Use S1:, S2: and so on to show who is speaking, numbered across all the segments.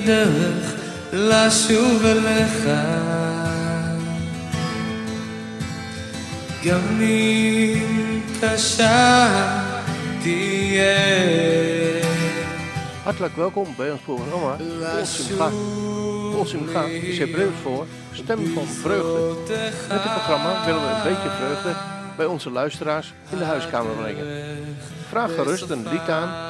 S1: את הדרך לשוב אליך גם אם קשה תהיה
S2: Hartelijk welkom bij ons programma Kol Simcha. Kol Simcha is Hebreeuws voor Stem van Vreugde. Met dit programma willen we een beetje vreugde bij onze luisteraars in de huiskamer brengen. Vraag gerust een lied aan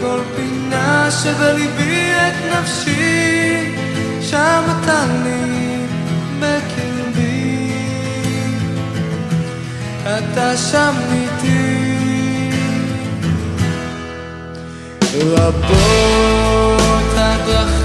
S1: כל פינה שבליבי את נפשי, שם אתה לי בקרבי. אתה שם איתי. רבות הדרכים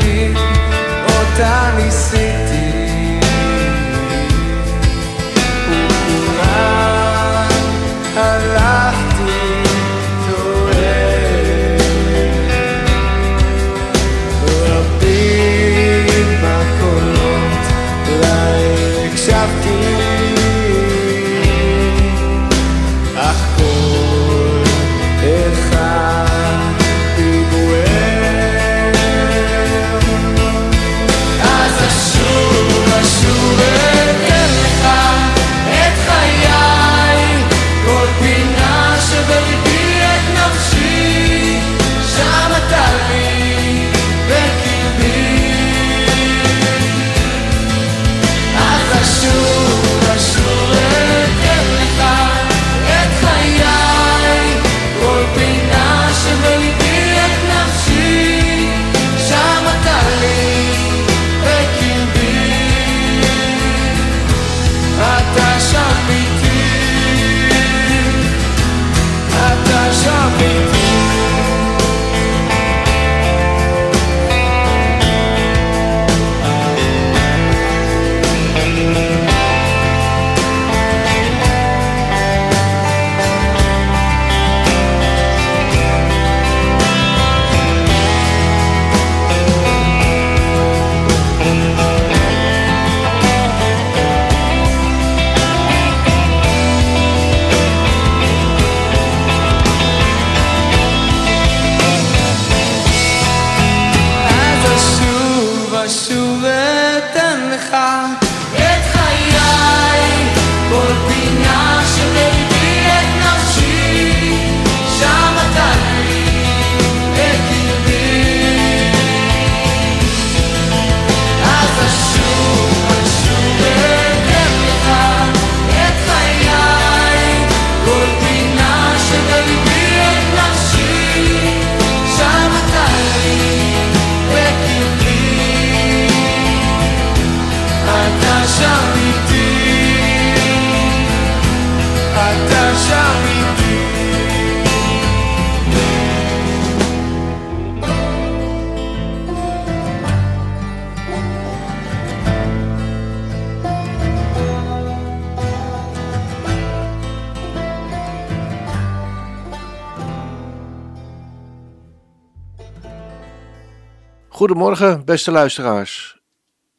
S2: Goedemorgen, beste luisteraars.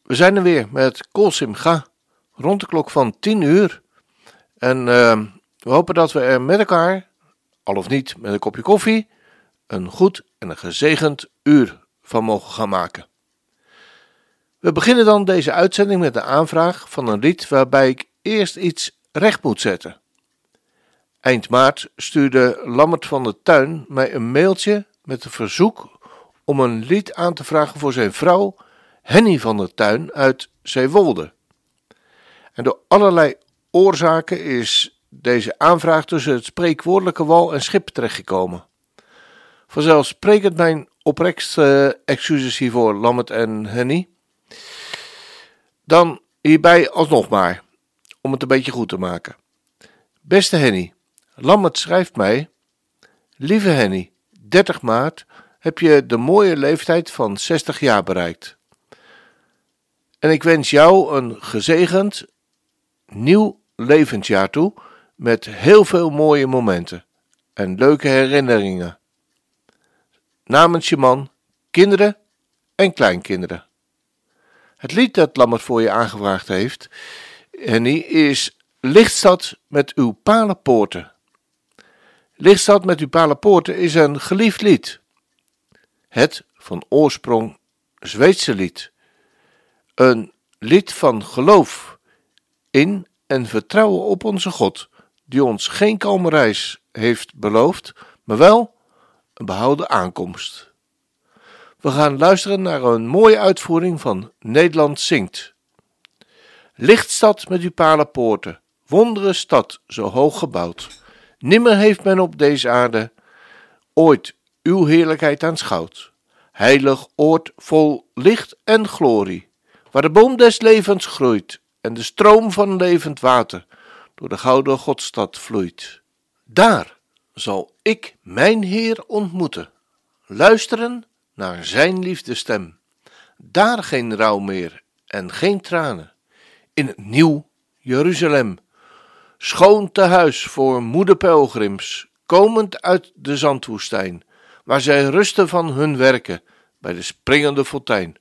S2: We zijn er weer met Kol Simcha, rond de klok van 10 uur. En eh, we hopen dat we er met elkaar, al of niet met een kopje koffie, een goed en een gezegend uur van mogen gaan maken. We beginnen dan deze uitzending met de aanvraag van een lied waarbij ik eerst iets recht moet zetten. Eind maart stuurde Lammert van de Tuin mij een mailtje met een verzoek om een lied aan te vragen voor zijn vrouw Henny van der Tuin uit Zeewolde. En door allerlei oorzaken is deze aanvraag tussen het spreekwoordelijke wal en schip terechtgekomen. Vanzelfsprekend mijn oprechtste excuses hiervoor, Lammert en Henny. Dan hierbij alsnog maar, om het een beetje goed te maken. Beste Henny, Lammert schrijft mij: Lieve Henny, 30 maart heb je de mooie leeftijd van 60 jaar bereikt. En ik wens jou een gezegend nieuw levensjaar toe met heel veel mooie momenten en leuke herinneringen. Namens je man, kinderen en kleinkinderen. Het lied dat Lammert voor je aangevraagd heeft, Henny, is Lichtstad met uw palenpoorten. Lichtstad met uw palenpoorten is een geliefd lied. Het van oorsprong Zweedse lied. Een lied van geloof in en vertrouwen op onze God, die ons geen kalme reis heeft beloofd, maar wel een behouden aankomst. We gaan luisteren naar een mooie uitvoering van Nederland zingt. Lichtstad met uw palenpoorten, wondere stad, zo hoog gebouwd. Nimmer heeft men op deze aarde ooit uw heerlijkheid aanschouwd. Heilig oord vol licht en glorie, waar de boom des levens groeit en de stroom van levend water door de gouden Godstad vloeit. Daar zal ik mijn Heer ontmoeten, luisteren naar zijn liefdestem. Daar geen rouw meer en geen tranen, in het nieuw Jeruzalem. Schoon te huis voor moederpelgrims, komend uit de zandwoestijn, waar zij rusten van hun werken bij de springende fontein.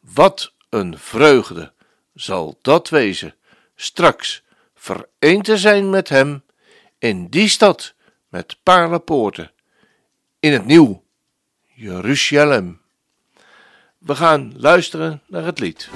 S2: Wat een vreugde zal dat wezen, straks vereend te zijn met hem in die stad met paarlenpoorten, in het nieuw Jeruzalem. We gaan luisteren naar het lied.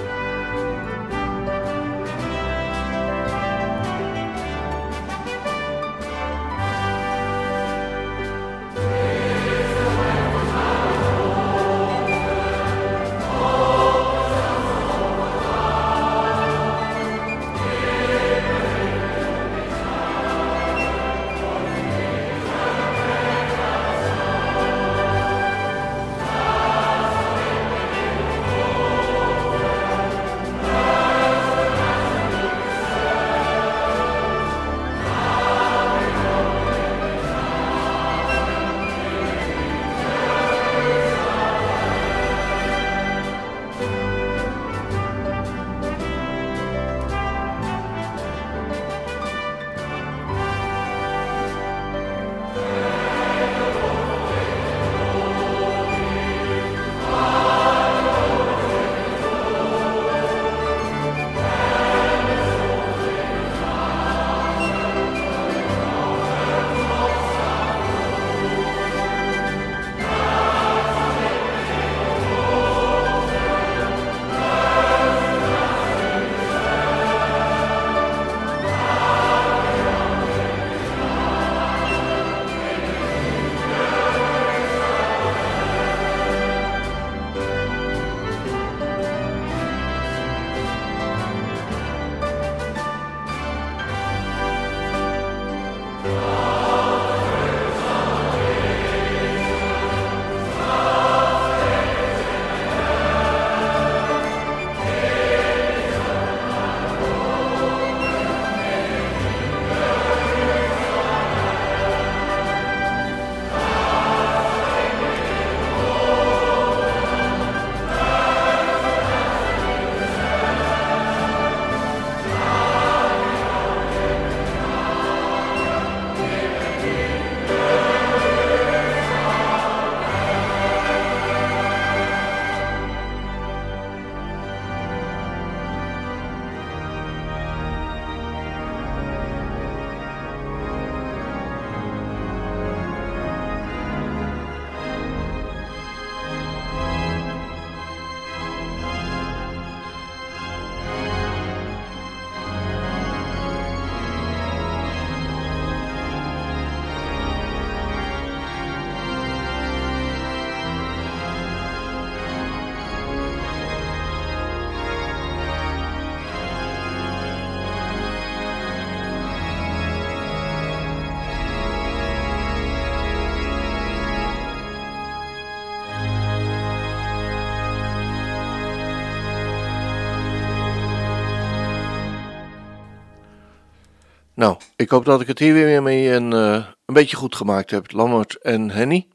S2: Ik hoop dat ik het hier weer mee een, uh, een beetje goed gemaakt heb, Lammert en Henny.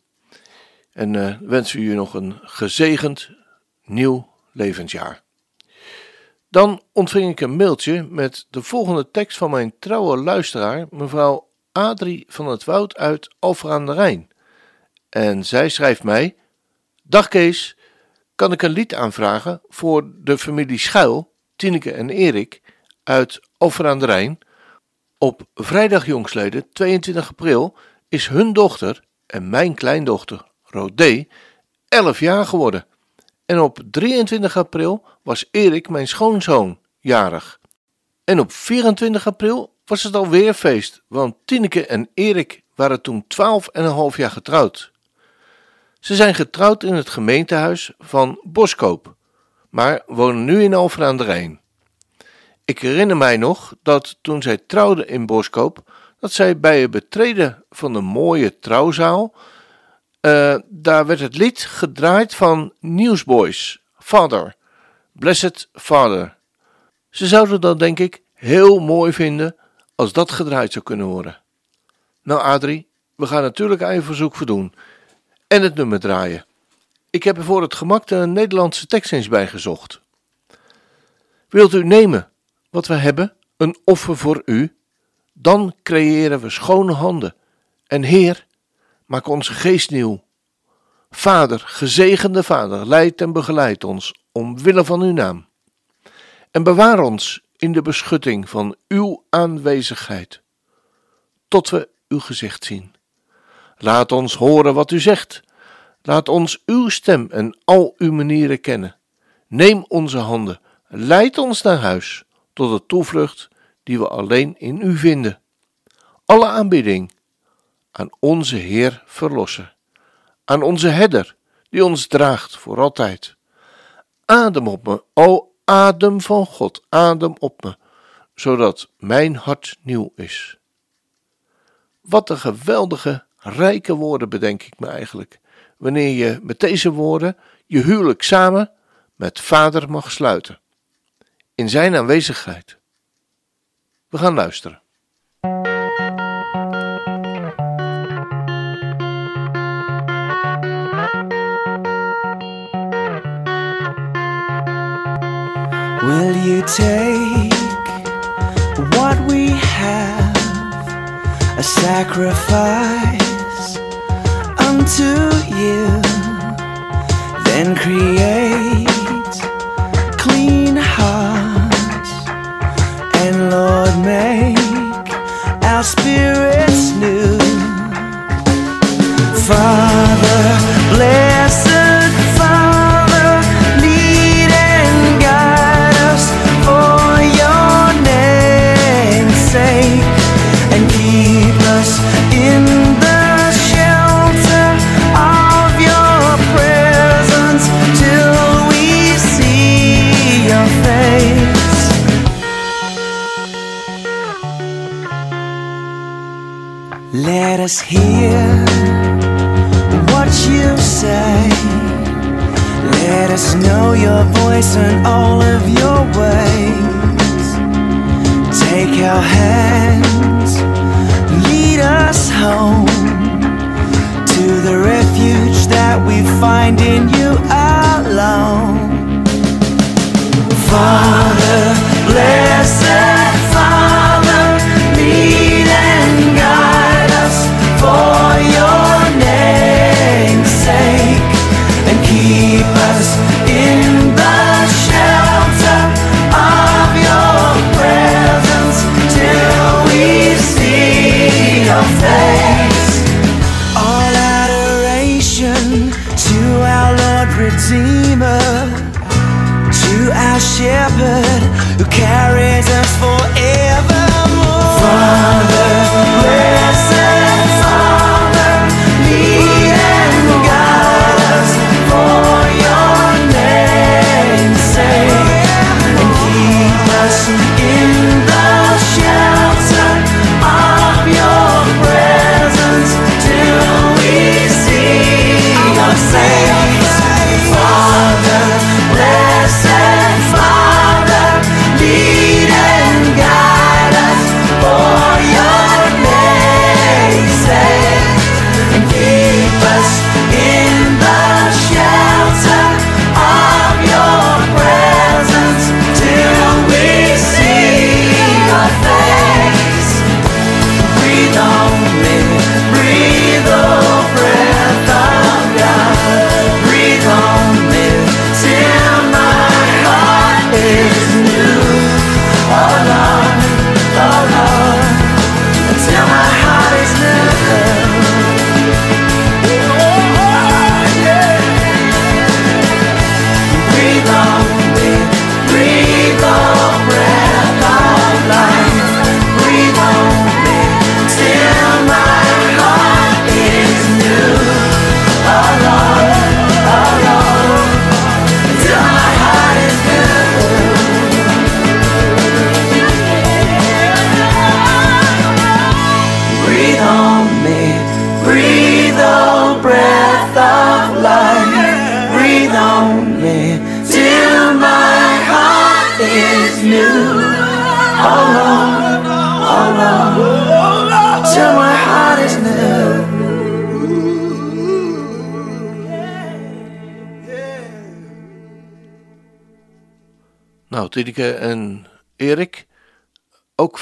S2: En uh, wens u nog een gezegend nieuw levensjaar. Dan ontving ik een mailtje met de volgende tekst van mijn trouwe luisteraar, mevrouw Adrie van het Woud uit Alphen aan de Rijn. En zij schrijft mij: Dag Kees, kan ik een lied aanvragen voor de familie Schuil, Tineke en Erik uit Alphen aan de Rijn? Op vrijdag jongsleden, 22 april, is hun dochter en mijn kleindochter Rodé 11 jaar geworden. En op 23 april was Erik, mijn schoonzoon, jarig. En op 24 april was het alweer feest, want Tineke en Erik waren toen 12 en een half jaar getrouwd. Ze zijn getrouwd in het gemeentehuis van Boskoop, maar wonen nu in Alphen aan de Rijn. Ik herinner mij nog dat toen zij trouwden in Boskoop, dat zij bij het betreden van de mooie trouwzaal, uh, daar werd het lied gedraaid van Newsboys, Father, Blessed Father. Ze zouden dat denk ik heel mooi vinden als dat gedraaid zou kunnen worden. Nou Adrie, we gaan natuurlijk aan je verzoek voldoen en het nummer draaien. Ik heb er voor het gemak de Nederlandse tekst eens bijgezocht. Wilt u nemen wat we hebben, een offer voor u? Dan creëren we schone handen. En Heer, maak onze geest nieuw. Vader, gezegende Vader, leid en begeleid ons omwille van uw naam. En bewaar ons in de beschutting van uw aanwezigheid, tot we uw gezicht zien. Laat ons horen wat u zegt. Laat ons uw stem en al uw manieren kennen. Neem onze handen, leid ons naar huis, tot de toevlucht die we alleen in u vinden. Alle aanbidding aan onze Heer Verlosser, aan onze Herder, die ons draagt voor altijd. Adem op me, o adem van God, adem op me, zodat mijn hart nieuw is. Wat een geweldige, rijke woorden bedenk ik me eigenlijk, wanneer je met deze woorden je huwelijk samen met Vader mag sluiten, in Zijn aanwezigheid. We gaan luisteren.
S3: Will you take what we have, a sacrifice unto you, then create spirit. Let us hear what you say. Let us know your voice and all of your ways. Take our hands, lead us home to the refuge that we find in you alone. Father, blessed Father, shepherd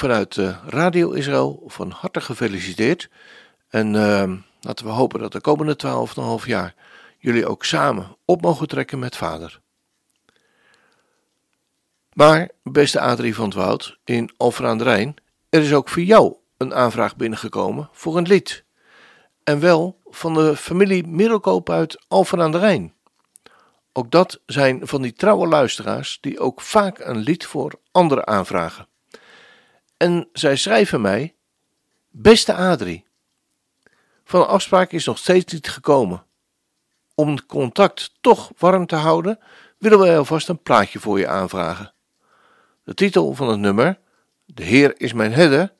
S2: vanuit uh, Radio Israël, van harte gefeliciteerd. En uh, laten we hopen dat de komende 12,5 jaar jullie ook samen op mogen trekken met vader. Maar, beste Adrie van het Woud, in Alphen de Rijn, er is ook voor jou een aanvraag binnengekomen voor een lied. En wel van de familie Middelkoop uit Alphen aan de Rijn. Ook dat zijn van die trouwe luisteraars die ook vaak een lied voor anderen aanvragen. En zij schrijven mij: Beste Adrie, van de afspraak is nog steeds niet gekomen. Om het contact toch warm te houden, willen wij alvast een plaatje voor je aanvragen. De titel van het nummer, De Heer is mijn herder,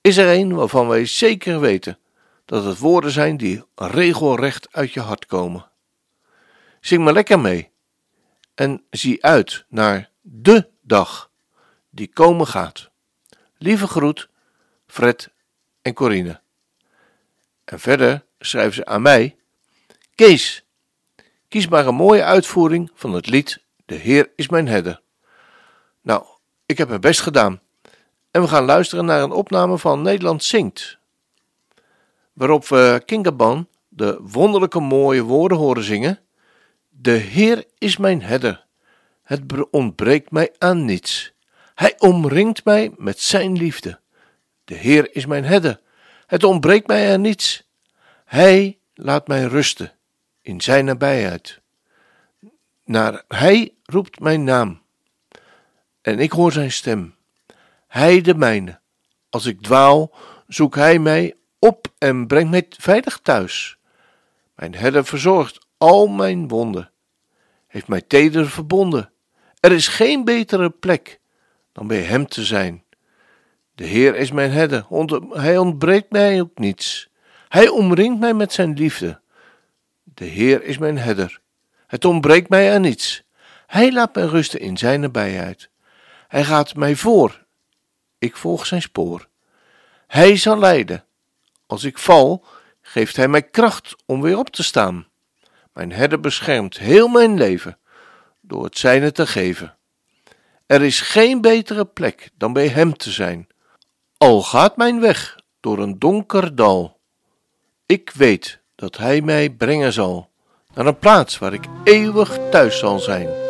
S2: is er een waarvan wij zeker weten dat het woorden zijn die regelrecht uit je hart komen. Zing maar lekker mee en zie uit naar de dag die komen gaat. Lieve groet, Fred en Corine. En verder schrijven ze aan mij: Kees, kies maar een mooie uitvoering van het lied De Heer is mijn herder. Nou, ik heb mijn best gedaan. En we gaan luisteren naar een opname van Nederland Zingt. Waarop we Kingaban de wonderlijke mooie woorden horen zingen. De Heer is mijn herder. Het ontbreekt mij aan niets. Hij omringt mij met zijn liefde. De Heer is mijn herder. Het ontbreekt mij aan niets. Hij laat mij rusten in zijn nabijheid. Naar hij roept mijn naam. En ik hoor zijn stem. Hij de mijne. Als ik dwaal, zoekt hij mij op en brengt mij veilig thuis. Mijn herder verzorgt al mijn wonden, heeft mij teder verbonden. Er is geen betere plek dan bij hem te zijn. De Heer is mijn herder, hij ontbreekt mij ook niets. Hij omringt mij met zijn liefde. De Heer is mijn herder. Het ontbreekt mij aan niets. Hij laat mij rusten in zijn nabijheid. Hij gaat mij voor. Ik volg zijn spoor. Hij zal leiden. Als ik val, geeft hij mij kracht om weer op te staan. Mijn herder beschermt heel mijn leven door het zijne te geven. Er is geen betere plek dan bij hem te
S4: zijn. Al gaat mijn weg door een donker dal. Ik weet dat hij mij brengen zal naar een plaats waar ik eeuwig thuis zal zijn.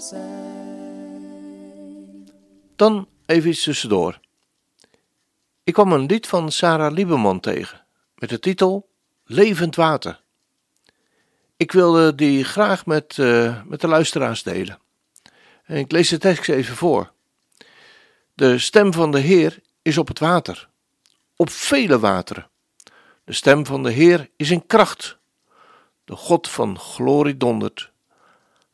S4: zijn.
S2: Dan even iets tussendoor. Ik kwam een lied van Sarah Lieberman tegen met de titel Levend Water. Ik wilde die graag met, eh, met de luisteraars delen. En ik lees de tekst even voor. De stem van de Heer is op het water, op vele wateren. De stem van de Heer is in kracht. De God van glorie dondert.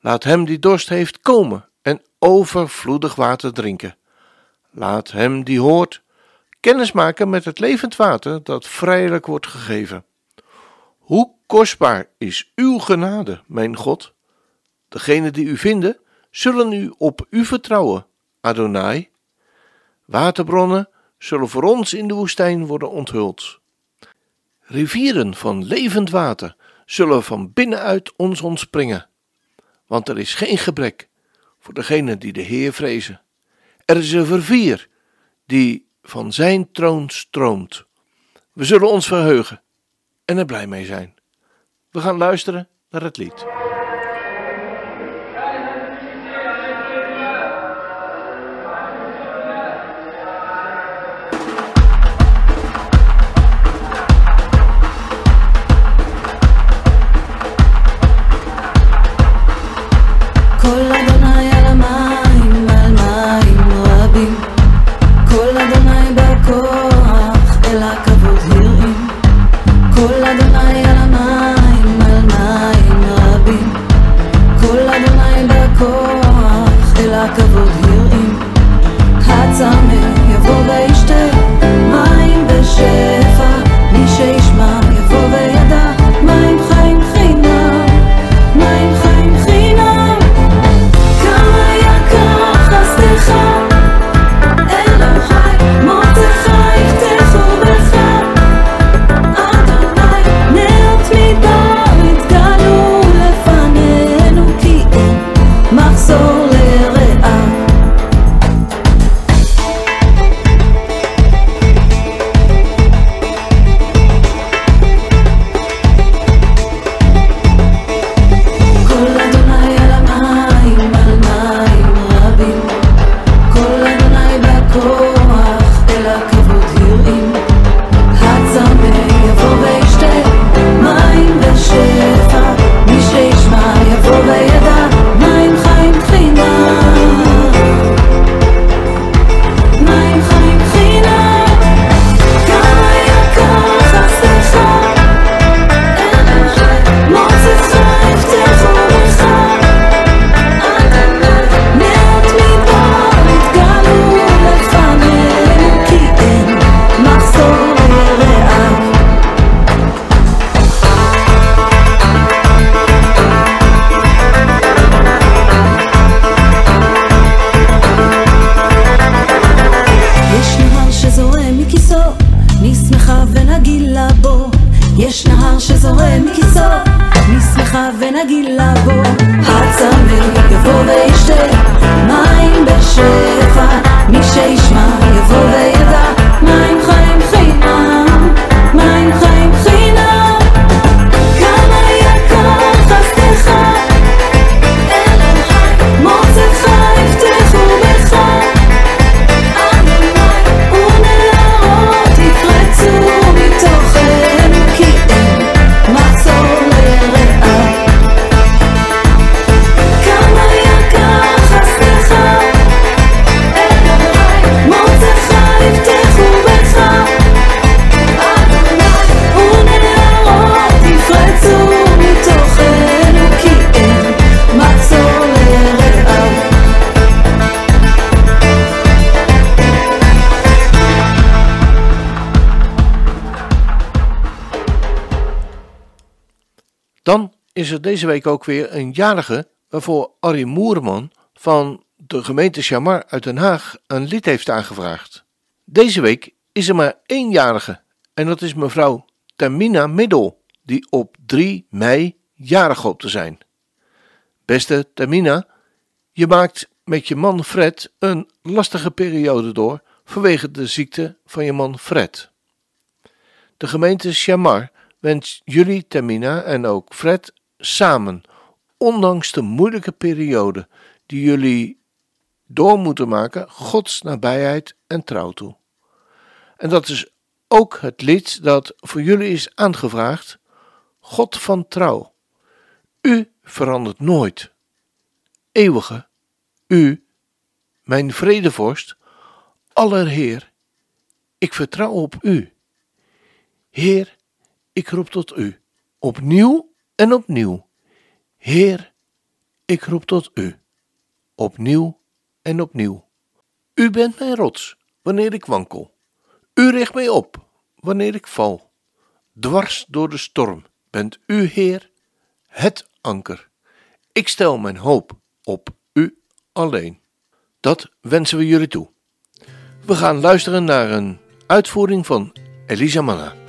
S2: Laat hem die dorst heeft komen en overvloedig water drinken. Laat hem die hoort kennis maken met het levend water dat vrijelijk wordt gegeven. Hoe kostbaar is uw genade, mijn God? Degenen die u vinden, zullen u op u vertrouwen, Adonai. Waterbronnen zullen voor ons in de woestijn worden onthuld. Rivieren van levend water zullen van binnenuit ons ontspringen, want er is geen gebrek voor degenen die de Heer vrezen. Er is een vervier die van zijn troon stroomt. We zullen ons verheugen en er blij mee zijn. We gaan luisteren naar het lied. Is er deze week ook weer een jarige waarvoor Arrie Moerman van de gemeente Chamar uit Den Haag een lied heeft aangevraagd. Deze week is er maar één jarige en dat is mevrouw Termina Middel, die op 3 mei jarig hoopt te zijn. Beste Termina, je maakt met je man Fred een lastige periode door vanwege de ziekte van je man Fred. De gemeente Chamar wenst jullie, Termina en ook Fred samen, ondanks de moeilijke periode die jullie door moeten maken, Gods nabijheid en trouw toe. En dat is ook het lied dat voor jullie is aangevraagd, God van trouw. U verandert nooit. Eeuwige, u, mijn vredevorst, allerheer, ik vertrouw op u. Heer, ik roep tot u, opnieuw en opnieuw. Heer, ik roep tot u, opnieuw en opnieuw. U bent mijn rots wanneer ik wankel. U richt mij op wanneer ik val. Dwars door de storm bent u, Heer, het anker. Ik stel mijn hoop op u alleen. Dat wensen we jullie toe. We gaan luisteren naar een uitvoering van Elisa Manna.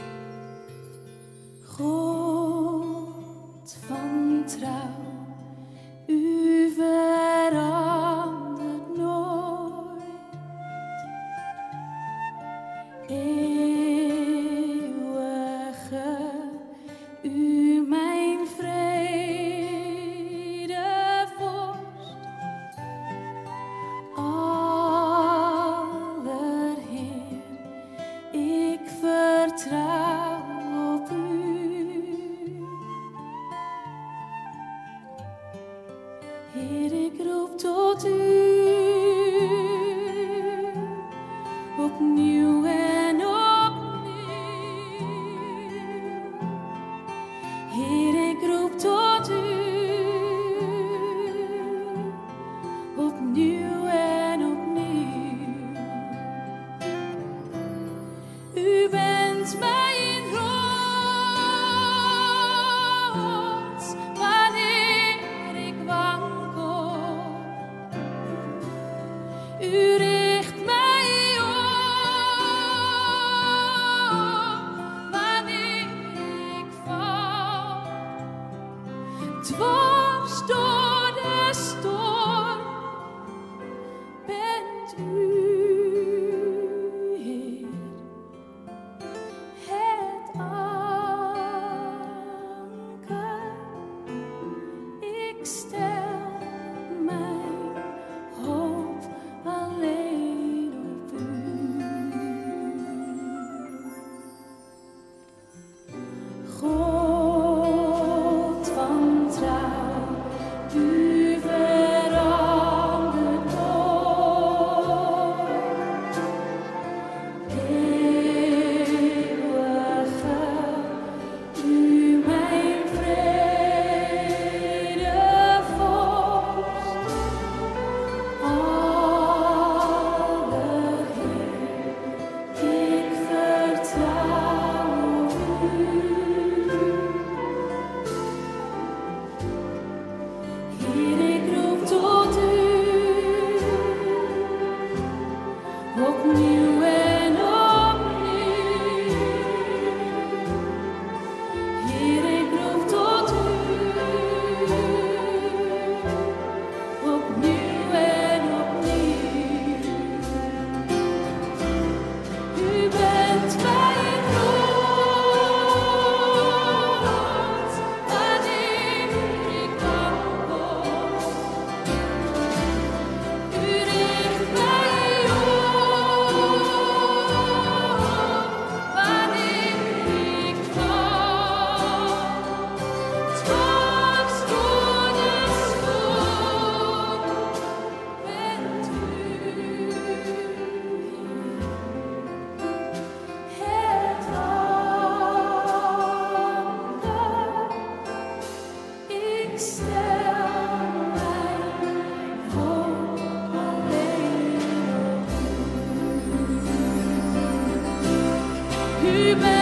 S2: Amen.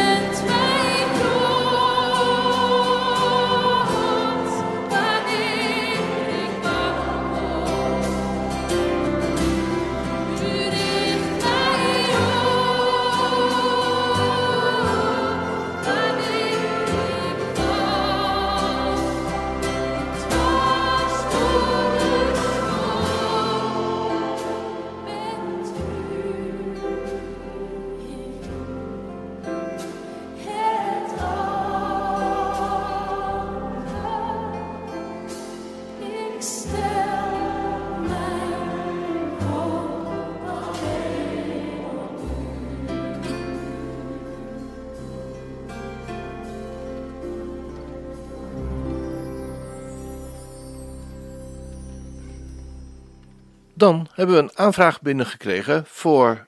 S2: Hebben we een aanvraag binnengekregen voor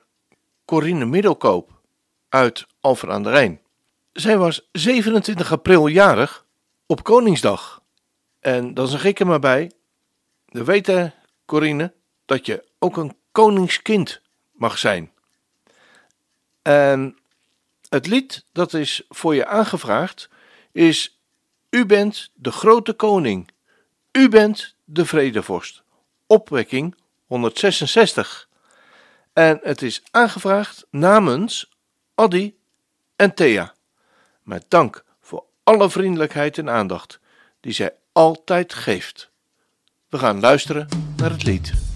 S2: Corine Middelkoop uit Alphen aan de Rijn. Zij was 27 april jarig op Koningsdag. En dan zeg ik er maar bij, we weten Corine dat je ook een koningskind mag zijn. En het lied dat is voor je aangevraagd is U bent de grote koning, U bent de vredevorst. Opwekking 166. En het is aangevraagd namens Addy en Thea. Met dank voor alle vriendelijkheid en aandacht die zij altijd geeft. We gaan luisteren naar het lied.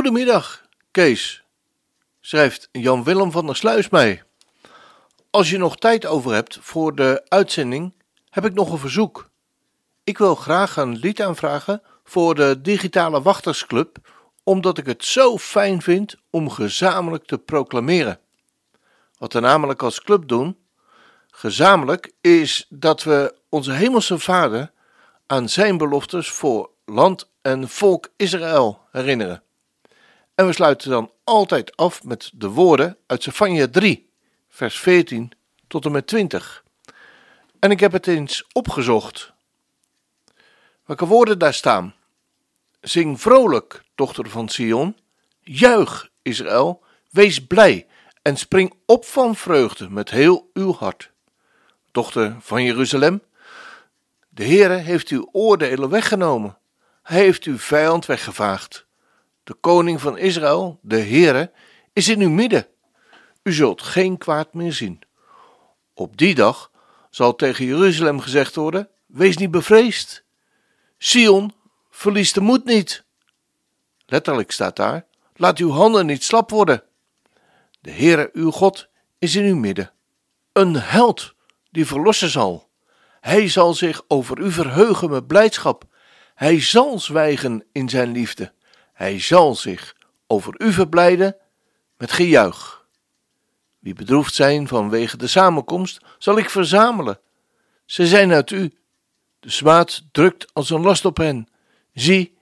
S2: Goedemiddag, Kees, schrijft Jan Willem van der Sluis mij. Als je nog tijd over hebt voor de uitzending, heb ik nog een verzoek. Ik wil graag een lied aanvragen voor de Digitale Wachtersclub, omdat ik het zo fijn vind om gezamenlijk te proclameren. Wat we namelijk als club doen, gezamenlijk, is dat we onze Hemelse Vader aan zijn beloftes voor land en volk Israël herinneren. En we sluiten dan altijd af met de woorden uit Zephania 3, vers 14 tot en met 20. En ik heb het eens opgezocht. Welke woorden daar staan? Zing vrolijk, dochter van Sion. Juich, Israël. Wees blij en spring op van vreugde met heel uw hart. Dochter van Jeruzalem, De Heere heeft uw oordelen weggenomen. Hij heeft uw vijand weggevaagd. De koning van Israël, de Heere, is in uw midden. U zult geen kwaad meer zien. Op die dag zal tegen Jeruzalem gezegd worden: Wees niet bevreesd. Sion, verlies de moed niet. Letterlijk staat daar: Laat uw handen niet slap worden. De Heere, uw God, is in uw midden. Een held die verlossen zal. Hij zal zich over u verheugen met blijdschap. Hij zal zwijgen in zijn liefde. Hij zal zich over u verblijden met gejuich. Wie bedroefd zijn vanwege de samenkomst, zal ik verzamelen. Ze zijn uit u. De smaad drukt als een last op hen. Zie,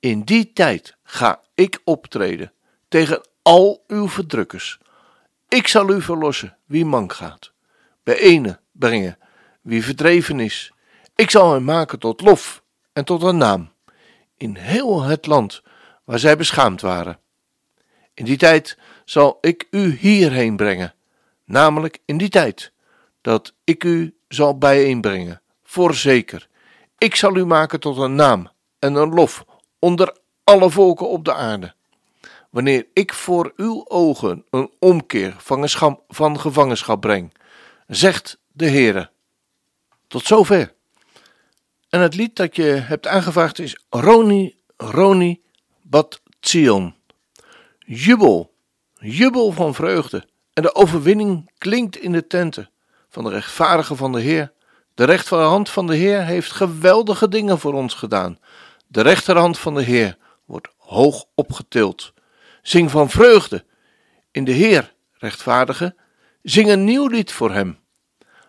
S2: in die tijd ga ik optreden tegen al uw verdrukkers. Ik zal u verlossen wie mank gaat, bijeen brengen wie verdreven is. Ik zal hem maken tot lof en tot een naam in heel het land waar zij beschaamd waren. In die tijd zal ik u hierheen brengen, namelijk in die tijd dat ik u zal bijeenbrengen, voorzeker. Ik zal u maken tot een naam en een lof onder alle volken op de aarde. Wanneer ik voor uw ogen een omkeer van gevangenschap breng, zegt de Heere. Tot zover. En het lied dat je hebt aangevraagd is Roni, Roni, Bat Zion. Jubel, jubel van vreugde. En de overwinning klinkt in de tenten van de rechtvaardige van de Heer. De rechterhand van de Heer heeft geweldige dingen voor ons gedaan. De rechterhand van de Heer wordt hoog opgetild. Zing van vreugde in de Heer, rechtvaardige. Zing een nieuw lied voor hem.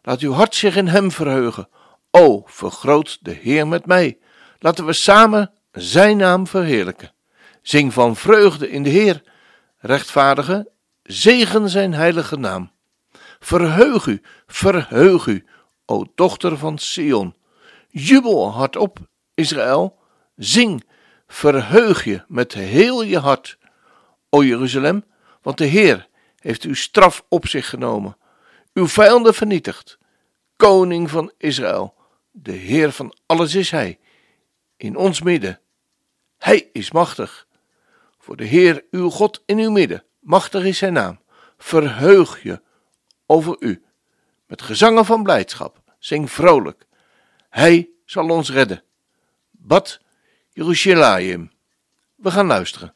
S2: Laat uw hart zich in hem verheugen. O, vergroot de Heer met mij. Laten we samen zijn naam verheerlijken. Zing van vreugde in de Heer, rechtvaardige, zegen zijn heilige naam. Verheug u, verheug u, o dochter van Sion. Jubel hardop, Israël. Zing, verheug je met heel je hart, o Jeruzalem, want de Heer heeft uw straf op zich genomen, uw vijanden vernietigd. Koning van Israël, de Heer van alles is Hij, in ons midden. Hij is machtig. Voor de Heer uw God in uw midden, machtig is Zijn naam. Verheug je over u. Met gezangen van blijdschap, zing vrolijk. Hij zal ons redden. Bad Jeruzalem. We gaan luisteren.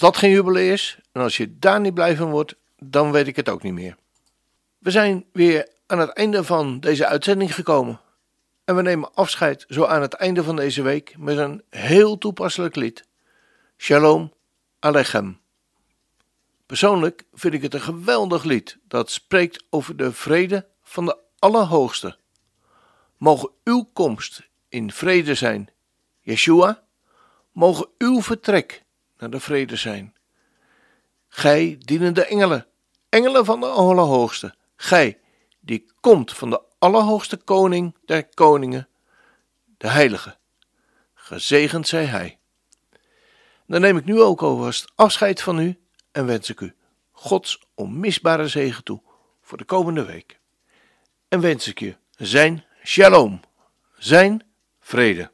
S2: Dat geen jubelen is en als je daar niet blij van wordt, dan weet ik het ook niet meer. We zijn weer aan het einde van deze uitzending gekomen. En we nemen afscheid zo aan het einde van deze week met een heel toepasselijk lied. Shalom Alechem. Persoonlijk vind ik het een geweldig lied dat spreekt over de vrede van de Allerhoogste. Mogen uw komst in vrede zijn, Yeshua. Mogen uw vertrek naar de vrede zijn. Gij dienende engelen, engelen van de Allerhoogste, gij die komt van de Allerhoogste Koning der Koningen, de Heilige. Gezegend zij Hij. Dan neem ik nu ook alvast afscheid van u en wens ik u Gods onmisbare zegen toe voor de komende week. En wens ik je zijn shalom, zijn vrede.